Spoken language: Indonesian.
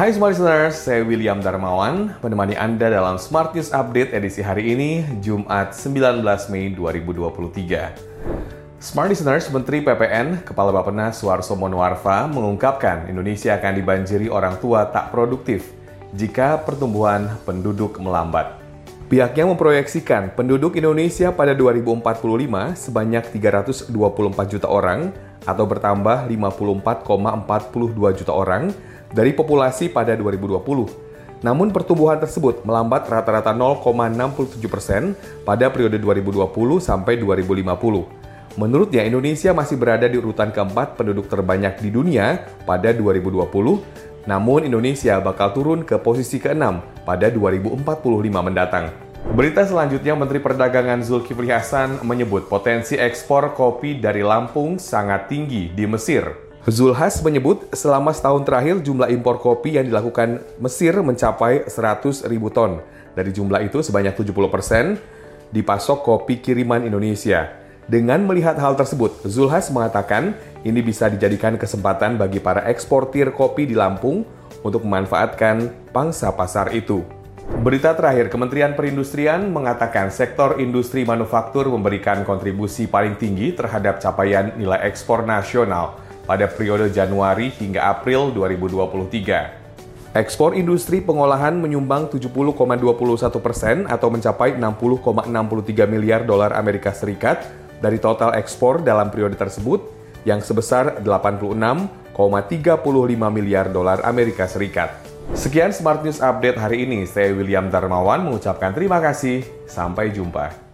Hai Smart Listeners, saya William Darmawan, menemani Anda dalam Smart News Update edisi hari ini, Jumat 19 Mei 2023. Smart Listeners, Menteri PPN, Kepala Bappenas Suarso Monoarfa mengungkapkan Indonesia akan dibanjiri orang tua tak produktif jika pertumbuhan penduduk melambat. Pihaknya memproyeksikan penduduk Indonesia pada 2045 sebanyak 324 juta orang atau bertambah 54,42 juta orang dari populasi pada 2020. Namun pertumbuhan tersebut melambat rata-rata 0,67 persen pada periode 2020 sampai 2050. Menurutnya, Indonesia masih berada di urutan keempat penduduk terbanyak di dunia pada 2020, namun Indonesia bakal turun ke posisi keenam pada 2045 mendatang. Berita selanjutnya, Menteri Perdagangan Zulkifli Hasan menyebut potensi ekspor kopi dari Lampung sangat tinggi di Mesir. Zulhas menyebut selama setahun terakhir jumlah impor kopi yang dilakukan Mesir mencapai 100 ribu ton. Dari jumlah itu sebanyak 70 persen dipasok kopi kiriman Indonesia. Dengan melihat hal tersebut, Zulhas mengatakan ini bisa dijadikan kesempatan bagi para eksportir kopi di Lampung untuk memanfaatkan pangsa pasar itu. Berita terakhir, Kementerian Perindustrian mengatakan sektor industri manufaktur memberikan kontribusi paling tinggi terhadap capaian nilai ekspor nasional pada periode Januari hingga April 2023. Ekspor industri pengolahan menyumbang 70,21 persen atau mencapai 60,63 miliar dolar Amerika Serikat dari total ekspor dalam periode tersebut yang sebesar 86,35 miliar dolar Amerika Serikat. Sekian Smart News Update hari ini. Saya William Darmawan mengucapkan terima kasih. Sampai jumpa.